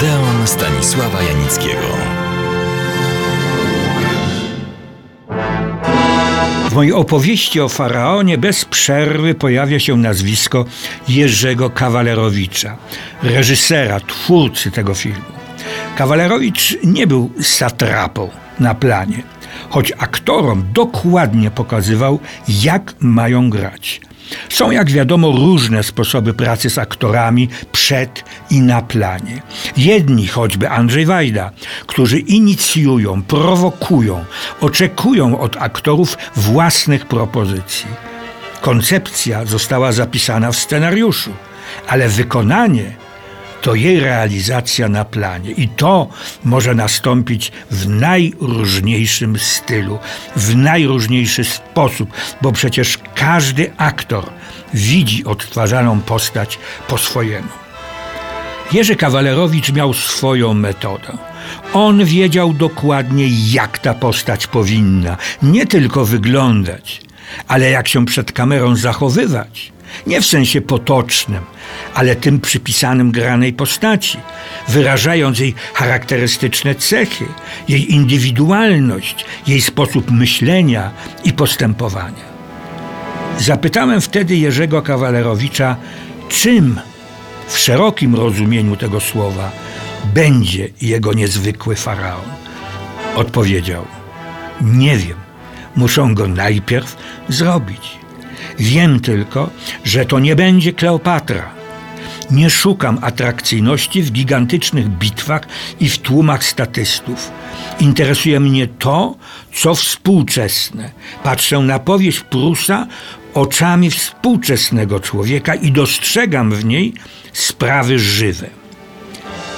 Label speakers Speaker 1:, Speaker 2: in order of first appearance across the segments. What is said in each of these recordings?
Speaker 1: Odeon Stanisława Janickiego.
Speaker 2: W mojej opowieści o faraonie bez przerwy pojawia się nazwisko Jerzego Kawalerowicza, reżysera, twórcy tego filmu. Kawalerowicz nie był satrapą na planie, choć aktorom dokładnie pokazywał, jak mają grać. Są, jak wiadomo, różne sposoby pracy z aktorami przed i na planie. Jedni, choćby Andrzej Wajda, którzy inicjują, prowokują, oczekują od aktorów własnych propozycji. Koncepcja została zapisana w scenariuszu, ale wykonanie to jej realizacja na planie. I to może nastąpić w najróżniejszym stylu, w najróżniejszy sposób, bo przecież każdy aktor widzi odtwarzaną postać po swojemu. Jerzy Kawalerowicz miał swoją metodę. On wiedział dokładnie, jak ta postać powinna nie tylko wyglądać, ale jak się przed kamerą zachowywać. Nie w sensie potocznym, ale tym przypisanym granej postaci, wyrażając jej charakterystyczne cechy, jej indywidualność, jej sposób myślenia i postępowania. Zapytałem wtedy Jerzego Kawalerowicza, czym w szerokim rozumieniu tego słowa będzie jego niezwykły faraon. Odpowiedział: Nie wiem, muszą go najpierw zrobić. Wiem tylko, że to nie będzie Kleopatra. Nie szukam atrakcyjności w gigantycznych bitwach i w tłumach statystów. Interesuje mnie to, co współczesne. Patrzę na powieść Prusa oczami współczesnego człowieka i dostrzegam w niej sprawy żywe.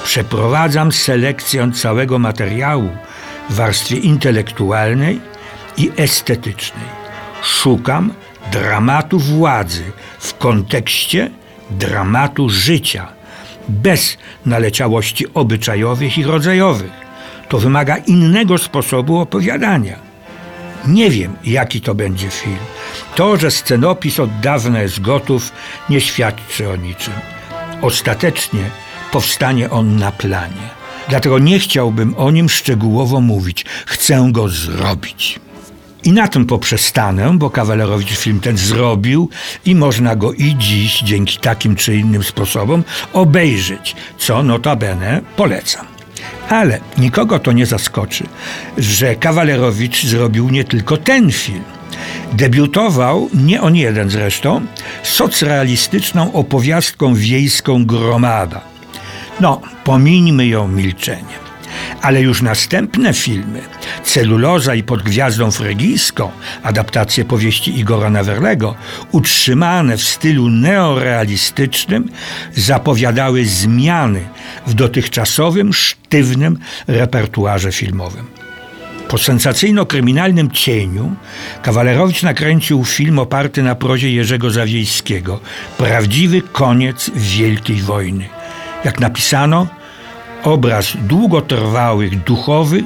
Speaker 2: Przeprowadzam selekcję całego materiału w warstwie intelektualnej i estetycznej. Szukam dramatu władzy w kontekście dramatu życia, bez naleciałości obyczajowych i rodzajowych. To wymaga innego sposobu opowiadania. Nie wiem, jaki to będzie film. To, że scenopis od dawna jest gotów, nie świadczy o niczym. Ostatecznie powstanie on na planie. Dlatego nie chciałbym o nim szczegółowo mówić. Chcę go zrobić. I na tym poprzestanę, bo Kawalerowicz film ten zrobił i można go i dziś dzięki takim czy innym sposobom obejrzeć, co notabene polecam. Ale nikogo to nie zaskoczy, że Kawalerowicz zrobił nie tylko ten film. Debiutował, nie on jeden zresztą, socrealistyczną opowiastką wiejską Gromada. No, pomińmy ją milczeniem ale już następne filmy, Celuloza i Pod Gwiazdą Frygijską, adaptacje powieści Igora Nawerlego, utrzymane w stylu neorealistycznym, zapowiadały zmiany w dotychczasowym, sztywnym repertuarze filmowym. Po sensacyjno-kryminalnym cieniu Kawalerowicz nakręcił film oparty na prozie Jerzego Zawiejskiego Prawdziwy koniec Wielkiej Wojny. Jak napisano, obraz długotrwałych duchowych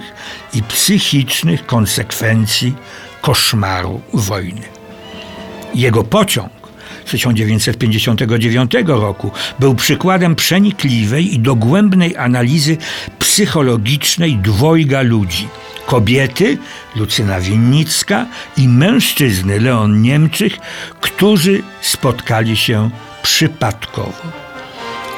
Speaker 2: i psychicznych konsekwencji koszmaru wojny. Jego pociąg z 1959 roku był przykładem przenikliwej i dogłębnej analizy psychologicznej dwojga ludzi. Kobiety, Lucyna Winnicka i mężczyzny, Leon Niemczych, którzy spotkali się przypadkowo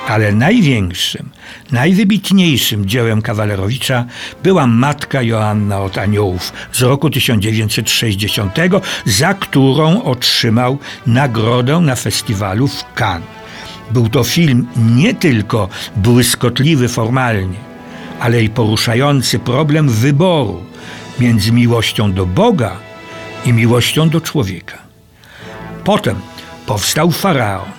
Speaker 2: ale największym, najwybitniejszym dziełem Kawalerowicza była Matka Joanna od Aniołów z roku 1960, za którą otrzymał nagrodę na festiwalu w Cannes. Był to film nie tylko błyskotliwy formalnie, ale i poruszający problem wyboru między miłością do Boga i miłością do człowieka. Potem powstał Faraon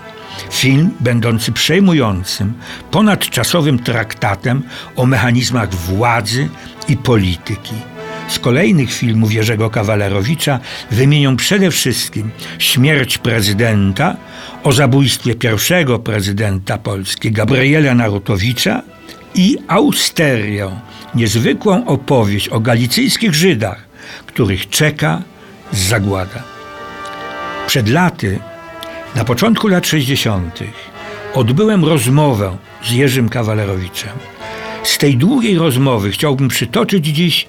Speaker 2: Film będący przejmującym, ponadczasowym traktatem o mechanizmach władzy i polityki. Z kolejnych filmów Jerzego Kawalerowicza wymienią przede wszystkim Śmierć prezydenta, o zabójstwie pierwszego prezydenta Polski Gabriela Narutowicza i Austerię, niezwykłą opowieść o galicyjskich Żydach, których czeka zagłada. Przed laty na początku lat 60. odbyłem rozmowę z Jerzym Kawalerowiczem. Z tej długiej rozmowy chciałbym przytoczyć dziś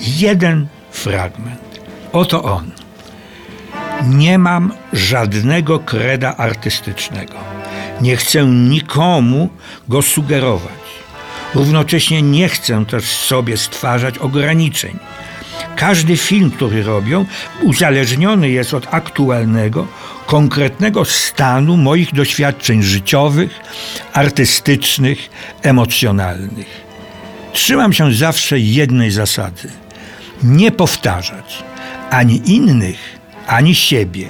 Speaker 2: jeden fragment. Oto on. Nie mam żadnego kreda artystycznego. Nie chcę nikomu go sugerować. Równocześnie nie chcę też sobie stwarzać ograniczeń. Każdy film, który robią, uzależniony jest od aktualnego, konkretnego stanu moich doświadczeń życiowych, artystycznych, emocjonalnych. Trzymam się zawsze jednej zasady: nie powtarzać ani innych, ani siebie.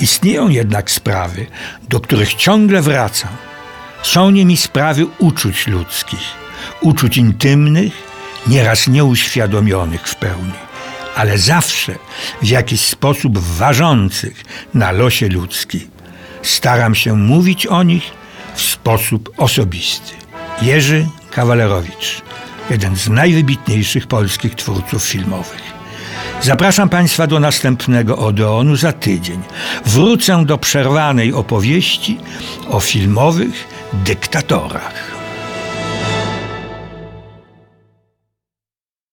Speaker 2: Istnieją jednak sprawy, do których ciągle wracam. Są nimi sprawy uczuć ludzkich, uczuć intymnych, nieraz nieuświadomionych w pełni, ale zawsze w jakiś sposób ważących na losie ludzkim. Staram się mówić o nich w sposób osobisty. Jerzy Kawalerowicz, jeden z najwybitniejszych polskich twórców filmowych. Zapraszam Państwa do następnego Odeonu za tydzień. Wrócę do przerwanej opowieści o filmowych dyktatorach.